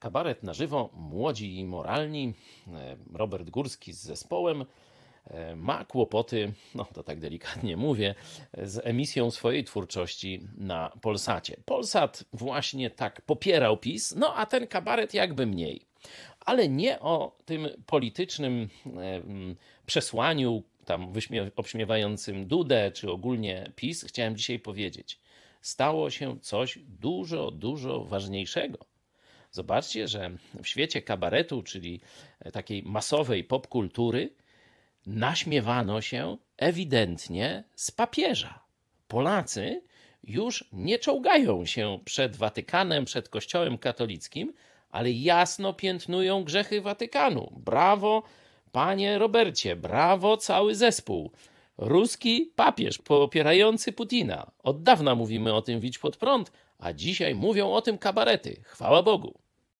Kabaret na żywo, młodzi i moralni. E, Robert Górski z zespołem e, ma kłopoty, no to tak delikatnie mówię, z emisją swojej twórczości na Polsacie. Polsat właśnie tak popierał PiS, no a ten kabaret jakby mniej. Ale nie o tym politycznym e, przesłaniu, tam obśmiewającym Dudę, czy ogólnie PiS, chciałem dzisiaj powiedzieć. Stało się coś dużo, dużo ważniejszego. Zobaczcie, że w świecie kabaretu, czyli takiej masowej popkultury, naśmiewano się ewidentnie z papieża. Polacy już nie czołgają się przed Watykanem, przed Kościołem katolickim, ale jasno piętnują grzechy Watykanu. Brawo, panie Robercie, brawo cały zespół. Ruski papież popierający Putina. Od dawna mówimy o tym Widź pod prąd, a dzisiaj mówią o tym kabarety. Chwała Bogu.